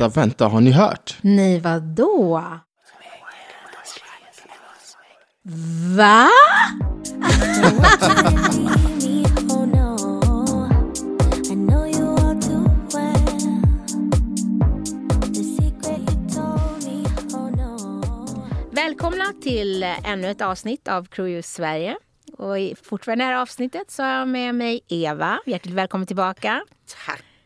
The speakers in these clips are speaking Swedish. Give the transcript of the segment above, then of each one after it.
vänta, vänta, har ni hört? Nej, vadå? Va? Välkomna till ännu ett avsnitt av Cruise Sverige. Och i fortfarande det här avsnittet så har jag med mig Eva. Hjärtligt välkommen tillbaka.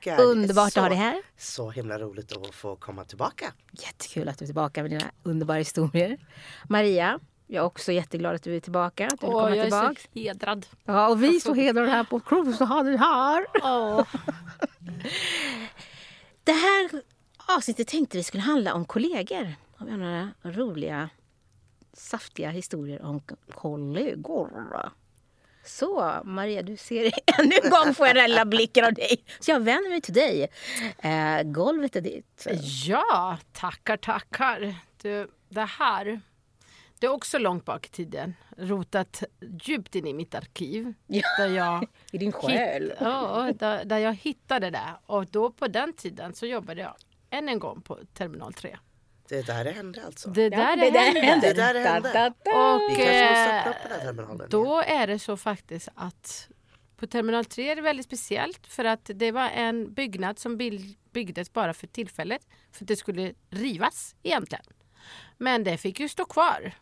Tackar. Underbart så, att ha dig här. Så himla roligt att få komma tillbaka. Jättekul att du är tillbaka med dina underbara historier. Maria, jag är också jätteglad att du är tillbaka. Att du Åh, jag tillbaka. är så hedrad. Ja, och vi är så hedrade här på Cruise att ha dig här. Åh. Det här avsnittet tänkte vi skulle handla om kollegor. Om vi har några roliga, saftiga historier om kollegor. Så Maria, du ser ännu en gång får jag den lilla blicken av dig. Så jag vänder mig till dig. Eh, golvet är ditt. Ja, tackar, tackar. Du, det här, det är också långt bak i tiden. Rotat djupt in i mitt arkiv. Ja. Där jag, I din själ. hitt, ja, där, där jag hittade det. Och då på den tiden så jobbade jag än en gång på Terminal 3. Det är där det hände alltså. Det där Ja, det hände. hände. Det där hände. Da, da, da. Och Vi kanske måste eh, öppna upp den här terminalen. Då är det så faktiskt att på Terminal 3 är det väldigt speciellt för att det var en byggnad som byggdes bara för tillfället för att det skulle rivas egentligen. Men det fick ju stå kvar.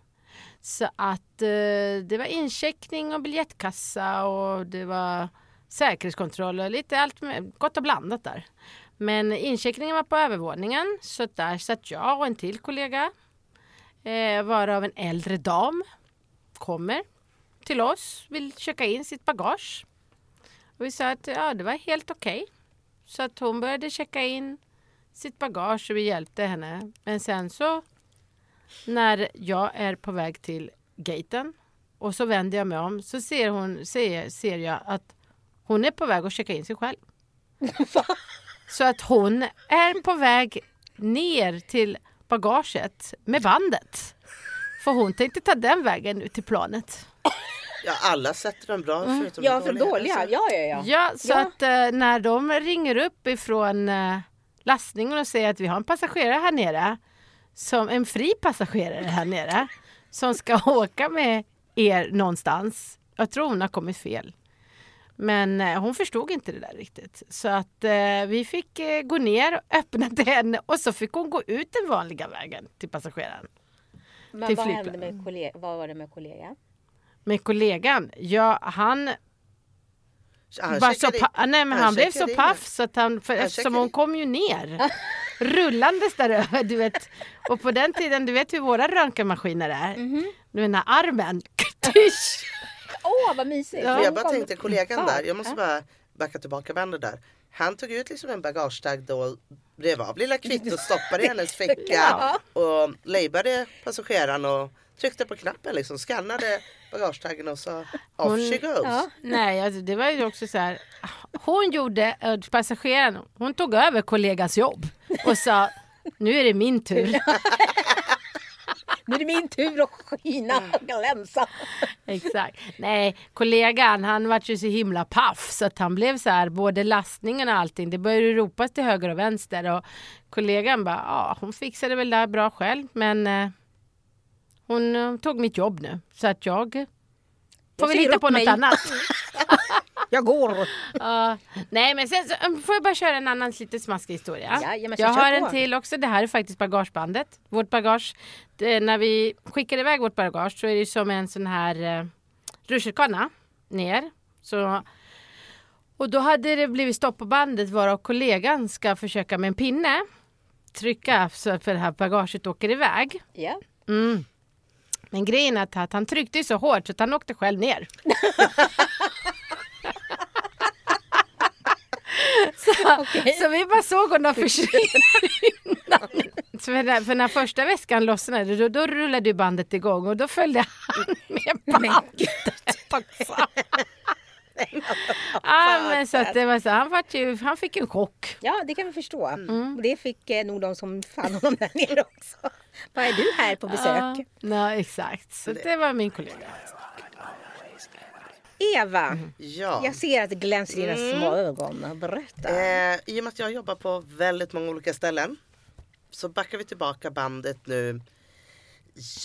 Så att eh, det var incheckning och biljettkassa och det var säkerhetskontroll och lite allt med, gott och blandat där. Men incheckningen var på övervåningen så där satt jag och en till kollega eh, varav en äldre dam kommer till oss, vill checka in sitt bagage. Och vi sa att ja, det var helt okej. Så att hon började checka in sitt bagage och vi hjälpte henne. Men sen så när jag är på väg till gaten och så vänder jag mig om så ser, hon, ser, ser jag att hon är på väg att checka in sig själv. Så att hon är på väg ner till bagaget med bandet. För hon tänkte ta den vägen ut till planet. Ja, alla sätter dem bra förutom Ja, de för dåliga. Alltså, Ja, ja, ja. Ja, så Ja. att eh, när de ringer upp ifrån eh, lastningen och säger att vi har en passagerare här nere, som en fri passagerare här nere, som ska åka med er någonstans. Jag tror hon har kommit fel. Men eh, hon förstod inte det där riktigt. Så att eh, vi fick eh, gå ner och öppna till henne och så fick hon gå ut den vanliga vägen till passageraren. Men till vad, flygplan. hände med kollega, vad var det med kollegan? Med kollegan, ja han Han Bara så pa- nej, men han, blev så paff så att han, för, Han eftersom hon kom ju ner rullandes där över, du vet. Och på den tiden, du vet hur våra röntgenmaskiner är. Mhm. Du vet den här armen. Åh, vad mysigt! Ja. Jag bara tänkte kollegan där, jag måste bara backa tillbaka bandet där. Han tog ut liksom en bagagetag då, rev av lilla kvittot, stoppade i hennes ficka och labade passageraren och tryckte på knappen liksom, skannade bagagetaggen och sa off Hon- she goes. Ja. Nej, alltså, det var ju också så här. Hon gjorde, äh, passageraren, hon tog över kollegans jobb och sa nu är det min tur. Nu är det min tur att skina och glänsa. Exakt. Nej, kollegan han var ju så himla paff så att han blev så här både lastningen och allting. Det började ropas till höger och vänster och kollegan bara ja, hon fixade väl det här bra själv men eh, hon eh, tog mitt jobb nu så att jag får Jag väl hitta på något mig. annat. Jag går. Ja. nej, men sen så, um, får jag bara köra en annan lite smaskig historia. Jajamän, kör jag har en till också. Det här är faktiskt bagagebandet. Vårt bagage, det, när vi skickar iväg vårt bagage så är det som en sån här eh, rutschkana ner. Så, och då hade det blivit stopp på bandet varav kollegan ska försöka med en pinne trycka så att för det här bagaget åker iväg. Ja. Mm. Men grejen är att, han tryckte så hårt så att han åkte själv ner. så, så vi bara såg honom försvinna. För, när, för när första väskan lossnade då, då rullade ju bandet igång och då följde han med bandet också. ja, men så att det var så, han, var ju, han fick en chock. ja, det kan vi förstå. Mm. Och det fick eh, nog de som fann honom där nere också. Vad är du här på besök? Ja, ja, exakt. Så det var min kollega. Eva, Ja. jag ser att det glänser i dina Mm. små ögon. Berätta. Eh, I och med att jag jobbar på väldigt många olika ställen så backar vi tillbaka bandet nu.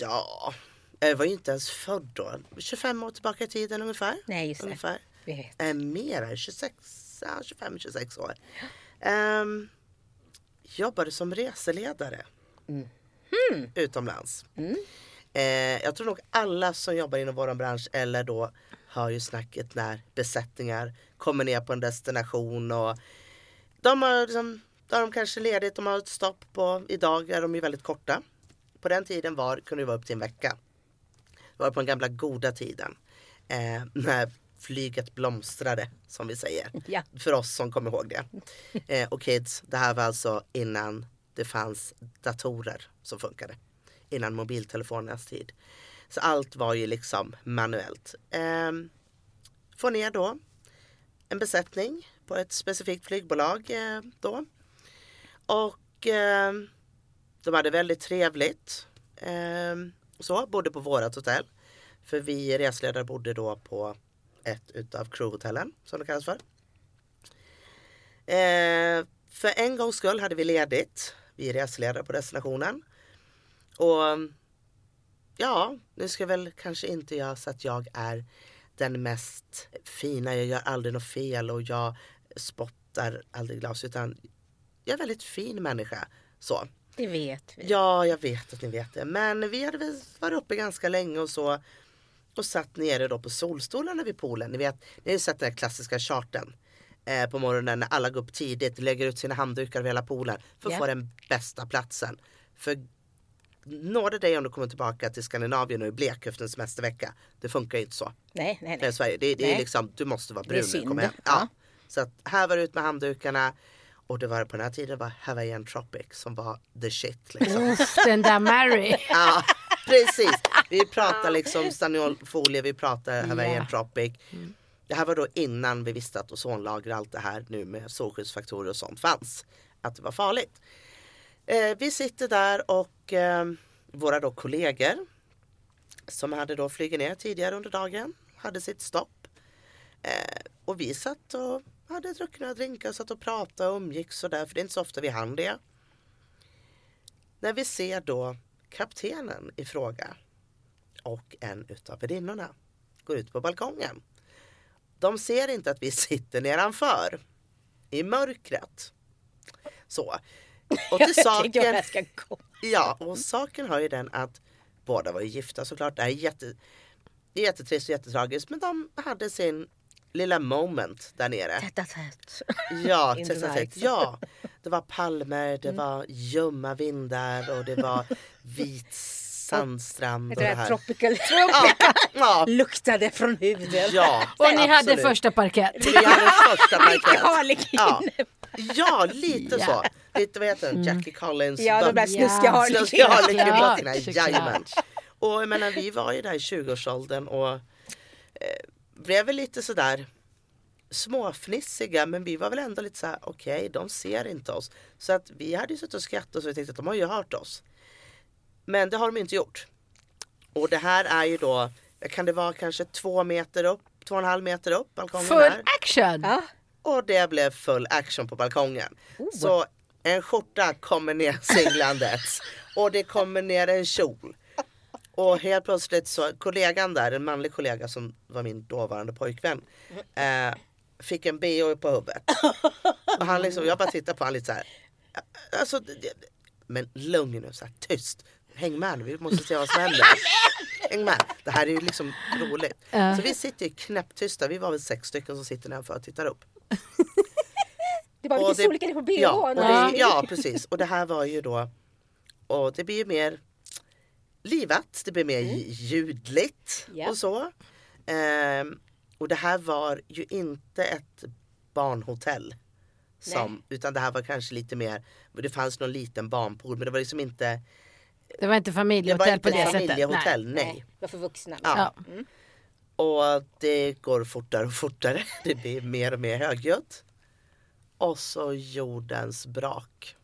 Ja, jag var ju inte ens född då. 25 år tillbaka i tiden ungefär. Nej, just det. ungefär. Vi vet. Äh, mer, 26, ja, 25-26 år. Ehm, jobbade som reseledare utomlands. Eh, jag tror nog alla som jobbar inom vår bransch eller då hör ju snacket när besättningar kommer ner på en destination och de har, liksom, då har de kanske ledigt, de har ett stopp på, idag är de ju väldigt korta. På den tiden var, kunde det vara upp till en vecka. Det var på den gamla goda tiden. Eh, när flyget blomstrade som vi säger. Ja. För oss som kommer ihåg det. Eh, och kids, det här var alltså innan det fanns datorer som funkade. Innan mobiltelefonernas tid. Så allt var ju liksom manuellt. Eh, får ner då en besättning på ett specifikt flygbolag eh, då. Och eh, de hade väldigt trevligt. Eh, så, bodde på vårat hotell. För vi resledare bodde då på ett utav crewhotellen som det kallas för. Eh, för en gångs skull hade vi ledigt. Vi är reseledare på destinationen. Och ja, nu ska väl kanske inte jag så att jag är den mest fina. Jag gör aldrig något fel och jag spottar aldrig glas utan jag är en väldigt fin människa. Så. Det vet vi. Ja, jag vet att ni vet det. Men vi hade väl varit uppe ganska länge och så. Och satt nere då på solstolarna vid poolen. Ni vet, ni har ju sett den här klassiska charten. Eh, på morgonen när alla går upp tidigt, lägger ut sina handdukar över hela poolen. För att Ja. få den bästa platsen. För nåde dig om du kommer tillbaka till Skandinavien och är blek efter en semestervecka. Det funkar ju inte så. Nej, nej, Nej. nej. Sverige. Det, det är Nej. liksom, du måste vara är brun när du kommer hem. Ja. Ja. Så att här var det ut med handdukarna. Och det var på den här tiden var Hawaiian Tropic som var the shit. Liksom. Uff, den där Mary. Ja, precis. Vi pratar liksom staniolfolie, vi pratar Hawaiian Ja. Tropic. Det här var då innan vi visste att ozonlager och allt det här nu med solskyddsfaktorer och sånt fanns. Att det var farligt. Eh, vi sitter där och eh, våra då kollegor som hade då flugit ner tidigare under dagen hade sitt stopp. Eh, och vi satt och hade druckit några drinkar, satt och pratade och umgicks och där, för det är inte så ofta vi hann det. När vi ser då kaptenen i fråga och en utav värdinnorna går ut på balkongen. De ser inte att vi sitter nedanför i mörkret. Så. Och till saken, ja, och saken har ju den att båda var ju gifta såklart. Det är, jätte, jättetrist och jättetragiskt men de hade sin lilla moment där nere. Tätt, tätt. Ja, tätt, tätt, ja. Det var palmer, det var ljumma vindar och det var vit sandstrand. Och Det här. tropical Ja, ja, luktade från huden. ja, Och ni hade första parkett. Vi hade första parkett. Ja. ja, lite så. Lite vad heter den? Jackie Collins. Ja, de där böcker. snuskiga Ja. harlekinerna. Snuskiga harlekinböckerna, Såklart, jajamän. Och jag menar, vi var ju där i 20-årsåldern och eh, blev väl lite sådär småfnissiga men vi var väl ändå lite såhär okej de ser inte oss. Så att vi hade ju suttit och skrattat och vi tänkte att de har ju hört oss. Men det har de inte gjort. Och det här är ju då, kan det vara kanske två meter upp, två och en halv meter upp balkongen Full här. action! Ja. Och det blev full action på balkongen. Så en skjorta kommer ner singlandes och det kommer ner en kjol. Och helt plötsligt så, kollegan där, en manlig kollega som var min dåvarande pojkvän. Eh, fick en bh på huvudet. Och han liksom, jag bara tittar på honom lite så här. Alltså, det- men lugn nu, så här, tyst. Häng med nu, vi måste se vad som händer. Häng med. Det här är ju liksom roligt. Så vi sitter ju knäpptysta, vi var väl sex stycken som sitter nedanför och tittar upp. Det var Och lite det- storlekar på bhn. Ja, och det, Ja. precis. Och det här var ju då, och det blir ju mer livat, det blir mer ljudligt Ja. och så. Ehm, och det här var ju inte ett barnhotell. Som, utan det här var kanske lite mer, det fanns någon liten barnpool men det var liksom inte, Det var inte det var familjehotell inte på det sättet. familjehotell, nej. Nej, det var för vuxna. Ja. Ja. Och det går fortare och fortare. Det blir mer och mer högljutt. Och så jordens brak.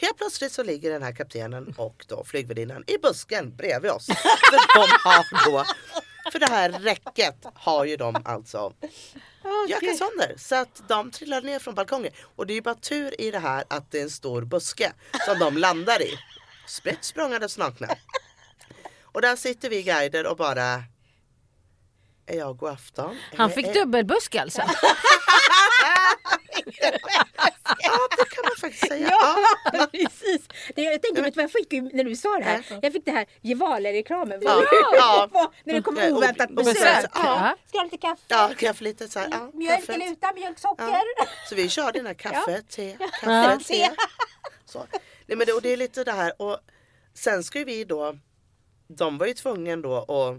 Helt plötsligt så ligger den här kaptenen och då flygvärdinnan i busken bredvid oss. För de har då, för det här räcket har ju de alltså gud. sönder. Så att de trillade ner från balkongen. Och det är ju bara tur i det här att det är en stor buske som de landar i. Sprätt språngandes nakna. Och där sitter vi guider och bara är jag god afton? Han fick är- dubbelbusk alltså. Ja det kan man faktiskt säga. Ja, Ja. precis. Det, jag tänkte, vet jag fick när du sa det här? Jag fick det här Gevalia-reklamen. Ja, ja. När det kom Ja, och- oväntat besök. besök, Ja. Ska du ha lite kaffe? Ja, kaffe lite så här. Ja, Mjölk kaffet. eller utan mjölk, socker? Ja. Så vi körde den här kaffe, te, Ja. kaffe, te. Så. Nej, men det, och det är lite det här och sen ska vi då, de var ju tvungna då och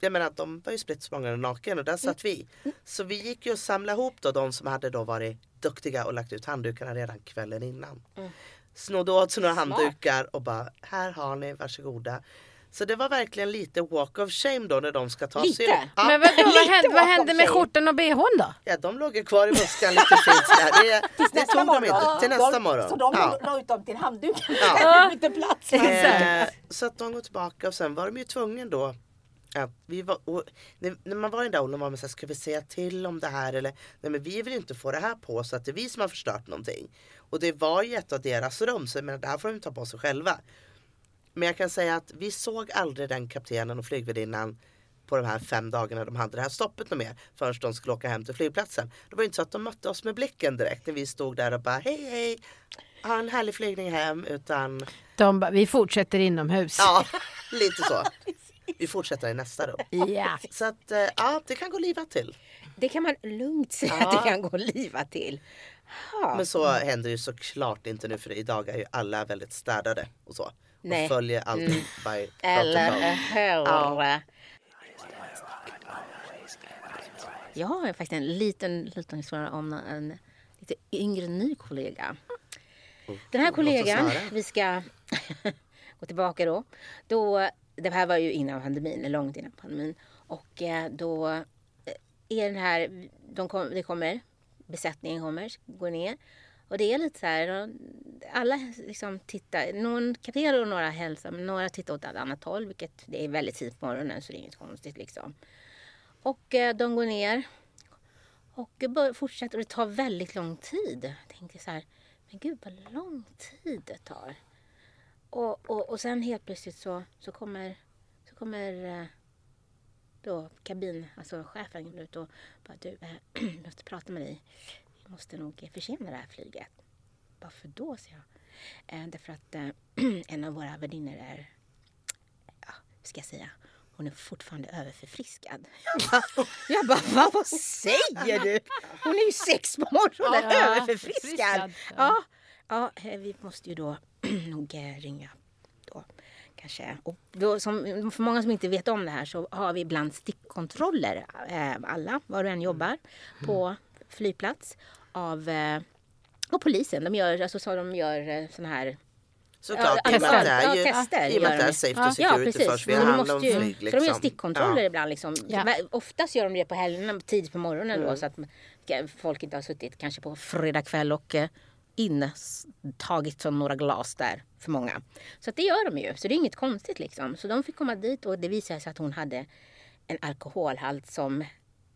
jag menar att de var ju spritt naken och där satt vi. Så vi gick ju och samlade ihop då de som hade då varit duktiga och lagt ut handdukarna redan kvällen innan. Snodde åt sig några handdukar och bara här har ni, varsågoda. Så det var verkligen lite walk of shame då när de ska ta sig Lite? ut. Ja. Men vadå, vad hände, vad hände med skjortan och bhn då? Ja, de låg ju kvar i buskan lite fint sådär. Det, det nästa tog de morgon. inte till nästa morgon. Så de Ja. la ut dem till handduken. Ja. Lite plats. Eh, så att de går tillbaka och sen var de ju tvungna då att vi var, och, när, när man var i den där åldern var man såhär, ska vi säga till om det här eller nej men vi vill inte få det här på så att det är vi som har förstört någonting. Och det var ju ett av deras rum så jag menar, det här får de ta på sig själva. Men jag kan säga att vi såg aldrig den kaptenen och flygvärdinnan på de här fem dagarna de hade det här stoppet något mer förrän de skulle åka hem till flygplatsen. Det var ju inte så att de mötte oss med blicken direkt när vi stod där och bara hej hej, ha en härlig flygning hem utan De bara, vi fortsätter inomhus. Ja, lite så. Vi fortsätter i nästa rum. Ja. Så att eh, ja, det kan gå livat till. Det kan man lugnt säga Ja. att det kan gå liva till. Ja. Men så händer ju såklart inte nu för idag är ju alla väldigt städade och så. Nej. Och följer allt by protocol. Eller hur? Ja. Jag har faktiskt en liten, liten historia om en lite yngre ny kollega. Den här kollegan, vi ska gå tillbaka då. då. Det här var ju innan pandemin, långt innan pandemin. Och eh, då eh, är den här, de kom, det kommer, besättningen kommer, går ner. Och det är lite så här, alla liksom tittar, någon kapten och några hälsar, men några tittar åt ett annat håll, vilket det är väldigt tidigt på morgonen så det är inget konstigt liksom. Och eh, de går ner och fortsätter och det tar väldigt lång tid. Jag tänkte så här, men gud vad lång tid det tar. Och, och, och sen helt plötsligt så, så kommer, så kommer eh, då kabin, alltså chefen ut och bara du, jag måste prata med dig. Vi måste nog försena det här flyget. Varför då, säger jag. Eh, därför att eh, en av våra värdinnor är, ja, hur ska jag säga, hon är fortfarande överförfriskad. Jag bara, jag bara "Va, vad säger du? Hon är ju sex på morgonen, Ja, överförfriskad. förfriskad, Ja. Ja, vi måste ju då nog ringa då kanske. Och då, som, för många som inte vet om det här så har vi ibland stickkontroller, eh, alla, var du än jobbar, på flygplats av eh, och polisen. De gör, alltså, så de gör eh, såna här Såklart, Ja, i och med att det är ju tester i och med att det är safety Ja, security först. Vi handlar om flyg För de gör liksom. stickkontroller Ja. ibland. Liksom. Ja. Oftast gör de det på helgerna, tidigt på morgonen Mm. då, så att folk inte har suttit kanske på fredag kväll och eh, intagit som några glas där för många. Så det gör de ju, så det är inget konstigt liksom. Så de fick komma dit och det visade sig att hon hade en alkoholhalt som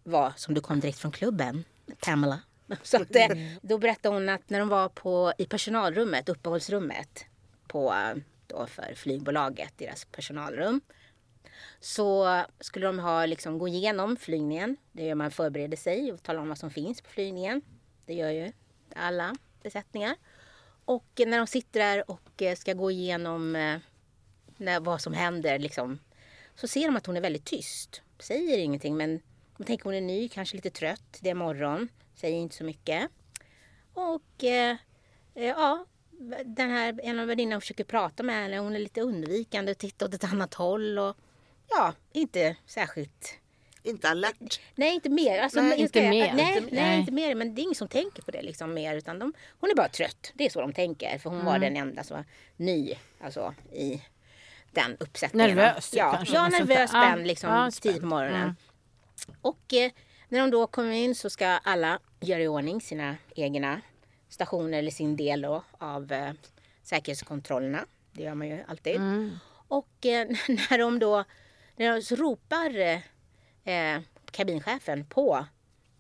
var som du kom direkt från klubben, Pamela. Så att, eh, då berättade hon att när de var på, i personalrummet, uppehållsrummet på, då för flygbolaget, deras personalrum. Så skulle de ha, liksom, gå igenom flygningen. Det gör man förbereder sig och talar om vad som finns på flygningen. Det gör ju alla besättningar. Och när de sitter där och eh, ska gå igenom eh, när, vad som händer liksom, så ser de att hon är väldigt tyst. Säger ingenting men de tänker hon är ny, kanske lite trött. Det är morgon. Säger inte så mycket. Och eh, eh ja, den här en av värdinnorna försöker prata med henne. Hon är lite undvikande och tittar åt ett annat håll. Och, ja, inte särskilt inte alert. Nej, inte mer. Alltså, Nej, jag inte mer. Nej, Inte- nej, nej. inte mer. Men det är ingen som tänker på det liksom mer. Utan de, hon är bara trött. Det är så de tänker. För hon var Mm. den enda som var ny alltså, i den uppsättningen. Nervös, Ja, kanske, ja nervös, spänd liksom ja, tidigt på morgonen. Mm. Och eh, när de då kommer in så ska alla göra i ordning sina egna stationer eller sin del då, av eh, säkerhetskontrollerna. Det gör man ju alltid. Mm. Och eh, när de då när de så ropar eh, kabinchefen på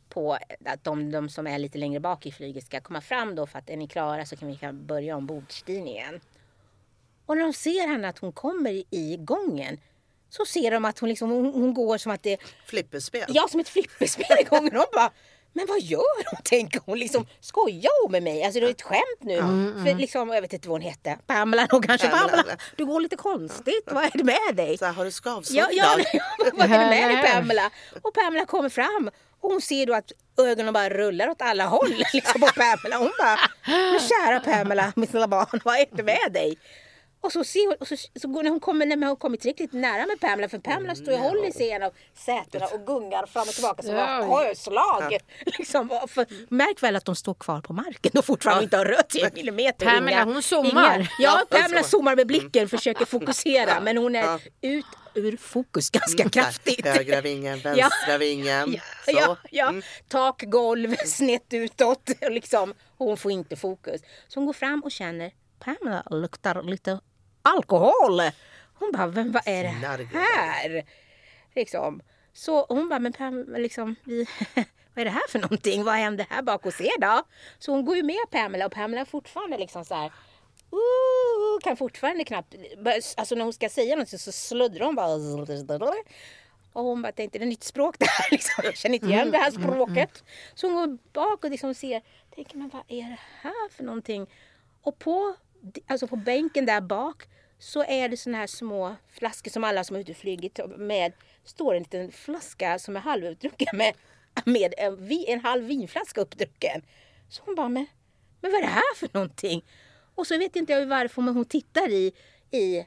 på att de, de som är lite längre bak i flyget ska komma fram då för att är ni klara så kan vi kan börja ombordstigningen. Och när de ser henne att hon kommer i gången så ser de att hon, liksom, hon, hon går som att det Flipperspel. Ja, som ett flipperspel i gången. De bara, men vad gör hon? Tänker hon. Liksom, skojar hon med mig? Alltså det är ett skämt nu. För liksom, jag vet inte vad hon hette. Pamela nog kanske. Pamela, Pamela, du går lite konstigt. Vad är det med dig? Så här, har du skavsår Ja, ja, vad är det med dig. Pamela? Och Pamela kommer fram och hon ser då att ögonen bara rullar åt alla håll liksom, på Pamela. Hon bara, men kära Pamela, mitt lilla barn, vad är det med dig? Och så, ser hon, och så, så när hon kommer när hon kommer tillräckligt nära med Pamela, för Pamela står och håller sig i en av sätena och gungar fram och tillbaka som Ja. sjöslag. Liksom, för, märk väl att de står kvar på marken och fortfarande inte har rört sig en millimeter. Pamela, Inga- hon zoomar. inga- Ja, Ja, Pamela zoomar. med blicken, försöker fokusera, men hon är Ja. ut ur fokus ganska kraftigt. Högra vingen, vänstra vingen. Ja, Så. ja, ja. Mm. tak, golv, snett utåt. Liksom. Hon får inte fokus. Så hon går fram och känner Pamela luktar lite alkohol. Hon bara, "Men vad är det Snargare. här? Liksom. Så hon bara, men Pamela, liksom, vi, vad är det här för någonting? Vad händer här bak hos er då? Så hon går ju med Pamela och Pamela är fortfarande liksom så här "Ooh", kan fortfarande knappt, alltså när hon ska säga något så sluddrar hon bara. Och hon bara tänkte, det är nytt språk det här liksom. Jag känner inte igen det här språket. Så hon går bak och liksom ser, tänker men vad är det här för någonting? Och på, alltså på bänken där bak så är det såna här små flaskor som alla som har ute och flugit med. Står en liten flaska som är halvutdrucken med, med en, vi- en halv vinflaska uppdrucken. Så hon bara, men, men vad är det här för någonting? Och så vet inte jag varför men hon tittar i, i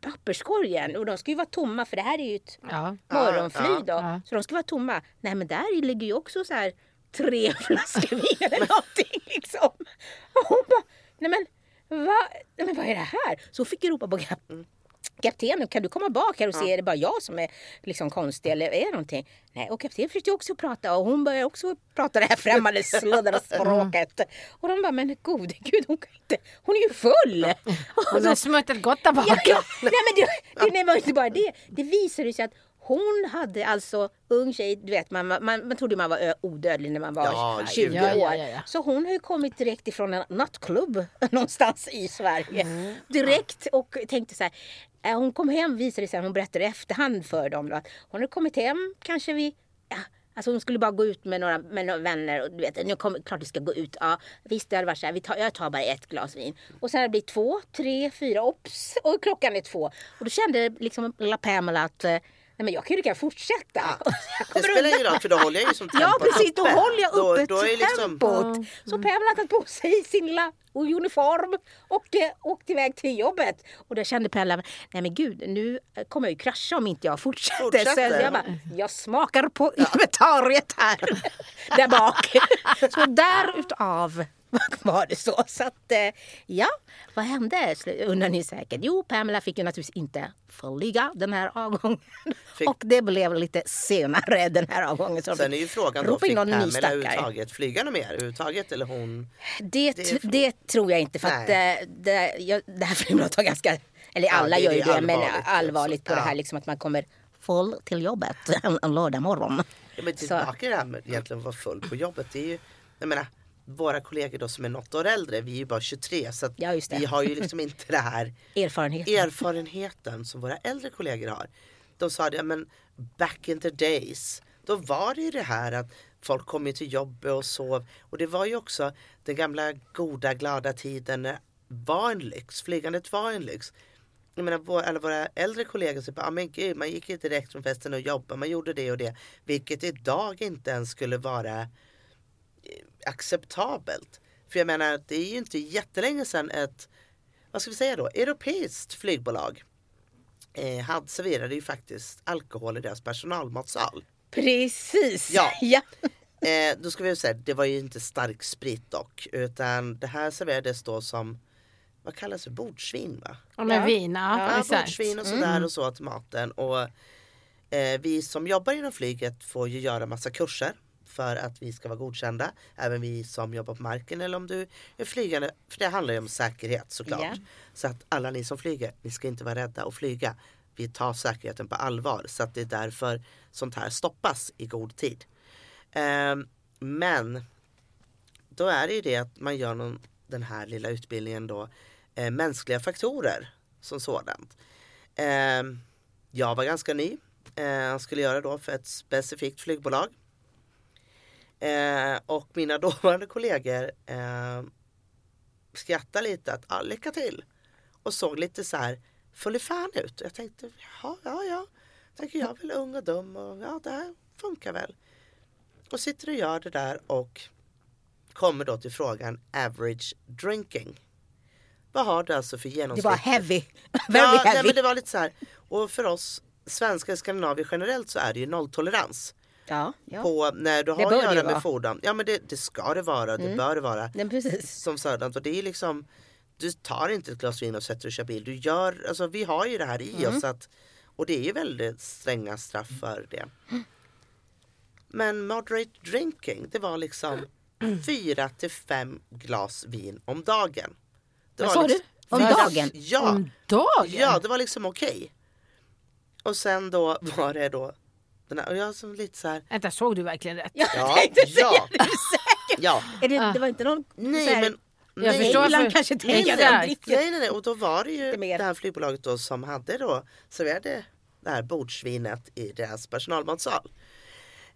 papperskorgen och de ska ju vara tomma för det här är ju ett Ja. morgonflyg Ja, då. ja. Så de ska vara tomma. Nej men där ligger ju också så här tre flaskor vin eller någonting liksom. Och hon bara, nej men, va? nej men vad är det här? Så fick ju ropa på kap- kaptenen, kan du komma bak här och se, är det bara jag som är liksom konstig eller är det någonting? Nej, och kaptenen försökte också prata och hon började också prata det här främmande sluddra språket. Och de bara, men gode gud, hon kan inte, hon är ju full! Och Hon har smuttat gott där bak. Ja, ja. Nej men det, det, det var inte bara det. Det visade sig att hon hade alltså ung tjej, du vet man, man, man trodde man var odödlig när man var Ja, 20 ja, år. ja. Så hon har ju kommit direkt ifrån en nattklubb någonstans i Sverige. Mm. Direkt och tänkte så här. eh, Hon kom hem visade det sig, hon berättade i efterhand för dem då, att hon hade kommit hem kanske vid Alltså hon skulle bara gå ut med några, med några vänner och du vet, nu kommer klart vi ska gå ut. Ja, visst det hade varit så här, vi tar, jag tar bara ett glas vin. Och sen har det blivit två, tre, fyra, ops! Och klockan är två. Och då kände liksom lilla Pamela att eh, Nej men jag kan ju lika fortsätta. Jag Det spelar ingen roll för då håller jag ju som tempot Ja precis, då håller jag uppe då, då är liksom, tempot. Så Pamela tagit på sig sin lilla uniform och eh, åkt iväg till jobbet. Och då kände Pamela, nej men gud nu kommer jag ju krascha om inte jag fortsätter. Fortsätter. Så jag bara, jag smakar på inventariet här. där bak. Så därutav var det så. Så att, eh, ja, vad hände? Undrar ni säkert. Jo, Pamela fick ju naturligtvis inte flyga den här avgången. Fick- Och det blev lite senare den här avgången. Så Sen är ju frågan då, fick Pamela överhuvudtaget flyga något mer överhuvudtaget eller hon? Det, Det det, tror jag inte för att Nej. eh, det, jag, det här flygplanet var ganska, eller Ja, alla det- gör det ju det, men allvarligt på det Ja. här liksom att man kommer full till jobbet en, en lördag morgon. Ja, men tillbaka till det här med egentligen vara full på jobbet. Det är ju, jag menar, våra kollegor då som är något år äldre, vi är ju bara 23 så Ja, vi har ju liksom inte det här Erfarenhet. erfarenheten som våra äldre kollegor har. De sa det, men back in the days, då var det ju det här att folk kom ju till jobbet och sov. Och det var ju också den gamla goda glada tiden när var en lyx, flygandet var en lyx. Jag menar, vår, alla våra äldre kollegor säger ah, men gud, man gick ju direkt från festen och jobbade, man gjorde det och det. Vilket idag inte ens skulle vara acceptabelt. För jag menar, det är ju inte jättelänge sedan ett, vad ska vi säga då, europeiskt flygbolag eh, hade serverade ju faktiskt alkohol i deras personalmatsal. Precis! Ja. ja. Eh, då ska vi säga, det var ju inte stark sprit dock, utan det här serverades då som, vad kallas det, bordsvin va? Ja, med Ja. vin, ja, Ja, bordsvin och sådär och så till maten. Och, eh, vi som jobbar inom flyget får ju göra massa kurser för att vi ska vara godkända. Även vi som jobbar på marken eller om du är flygande. För det handlar ju om säkerhet såklart. Ja. Så att alla ni som flyger, ni ska inte vara rädda att flyga. Vi tar säkerheten på allvar så att det är därför sånt här stoppas i god tid. Ehm, men då är det ju det att man gör någon, den här lilla utbildningen då eh, mänskliga faktorer som sådant. Ehm, jag var ganska ny. Eh, skulle göra då för ett specifikt flygbolag. Eh, och mina dåvarande kollegor eh, skrattade lite att ah, lycka till. Och såg lite så här full fan ut. Jag tänkte ja, ja, ja. Tänker jag är väl ung och dum och ja, det här funkar väl. Och sitter och gör det där och kommer då till frågan average drinking. Vad har du alltså för Det genomsnitt? var heavy. Very Ja, nej, heavy. men det var lite så här. Och för oss svenskar i Skandinavien generellt så är det ju nolltolerans. Ja, ja. På när du har att göra med fordon. Ja men det, det ska det vara, det bör det vara. Nej, precis. Som sådant. Och det är liksom Du tar inte ett glas vin och sätter och kör bil. Du gör, alltså vi har ju det här i Mm. oss. Att, och det är ju väldigt stränga straff för det. Men moderate drinking, det var liksom fyra till fem glas vin om dagen. Det Vad sa liksom, du? Om fyra- dagen? Ja, Om dagen? ja, det var liksom okej. Och sen då var det då den här, och jag som lite så här, Vänta, såg du verkligen rätt? Jag ja, tänkte säga ja, det. Är du säker? ja. Är det, Ah. det var inte någon Nej här, men Jag nej, förstår England för- kanske Nej, tänker nej, nej, nej, nej, nej. Och då var det ju det här flygbolaget då som hade då serverade det här bordsvinet i deras personalmatsal.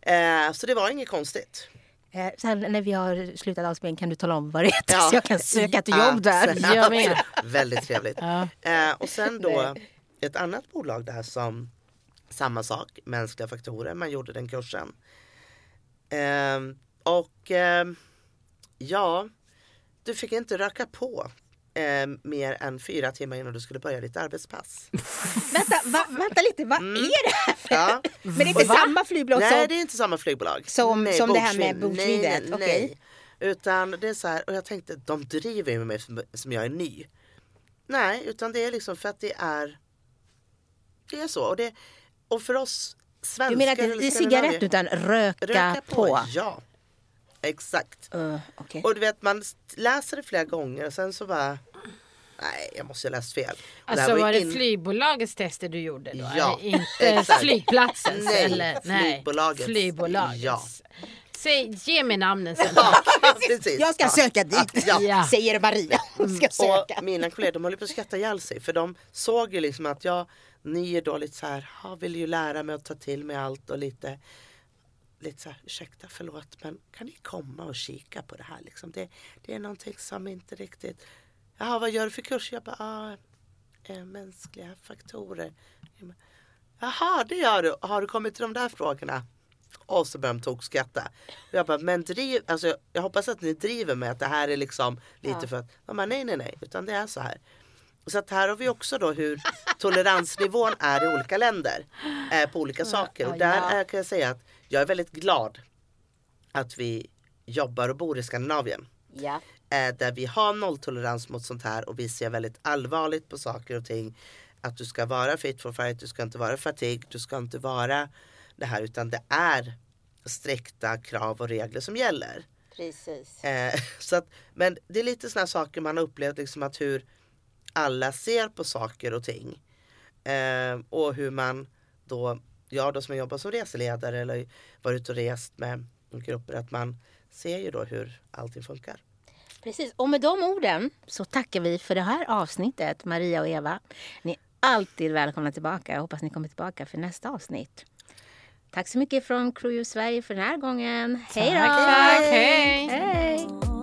Eh, så det var inget konstigt. Eh, Sen när vi har slutat avspelningen kan du tala om vad det heter Ja. så jag kan söka ett Ja, jobb där. sen- Jag med. Väldigt trevligt. Ja. Eh, och sen då Nej. ett annat bolag där som samma sak, mänskliga faktorer, man gjorde den kursen. Eh, och eh, ja, du fick inte röka på eh, mer än fyra timmar innan du skulle börja ditt arbetspass. Vänta, va, vänta lite, vad Mm. är det här? för- Ja. Men det är inte Va? samma flygbolag Nej som... det är inte samma flygbolag. Som- nej, som det här med bordsvinet, Nej, okej. nej. Utan det är så här, och jag tänkte de driver med mig som, som jag är ny. Nej, utan det är liksom för att det är Det är så. Och, det, och för oss svenskar Du menar inte i cigarett utan röka, Röka på. på? Ja, exakt. Uh, okej. Och du vet man läser det flera gånger och sen så bara Nej, jag måste ha läst fel. Alltså ju var det in- flygbolagets tester du gjorde då? Ja, inte flygplatsens? Nej, eller? flygbolagets. flygbolagets. Ja. Säg, ge mig namnen sen. Ja, precis. Jag ska Ja. söka dit, Ja. Ja. säger Maria. Hon ska söka. Och mina kollegor de höll på att skratta ihjäl sig för de såg ju liksom att jag, ni är då lite så här, "Ja, vill ju lära mig att ta till mig allt och lite Lite så här, ursäkta förlåt men kan ni komma och kika på det här liksom? Det, det är någonting som inte riktigt Jaha vad gör du för kurs? Jag bara, ah, mänskliga faktorer Jag Jaha det gör du, har du kommit till de där frågorna? Och så började de tokskratta. Och Jag bara, men driv, alltså, jag, jag hoppas att ni driver med att det här är liksom lite Ja. för att, de bara, nej nej nej, utan det är så här. Så att här har vi också då hur toleransnivån är i olika länder eh, på olika saker. Och där är, kan jag säga att jag är väldigt glad att vi jobbar och bor i Skandinavien. Ja. Eh, där vi har nolltolerans mot sånt här och vi ser väldigt allvarligt på saker och ting. Att du ska vara fit for fight, du ska inte vara fatig, du ska inte vara det här utan det är strikta krav och regler som gäller. Precis. Eh, så att, men det är lite sådana saker man har upplevt liksom att hur alla ser på saker och ting. Eh, och hur man då, jag då som jobbar som reseledare eller varit och rest med grupper, att man ser ju då hur allting funkar. Precis. Och med de orden så tackar vi för det här avsnittet, Maria och Eva. Ni är alltid välkomna tillbaka. Jag hoppas ni kommer tillbaka för nästa avsnitt. Tack så mycket från Crew Sverige för den här gången. Hej då! Tack, tack. Hej. Hej!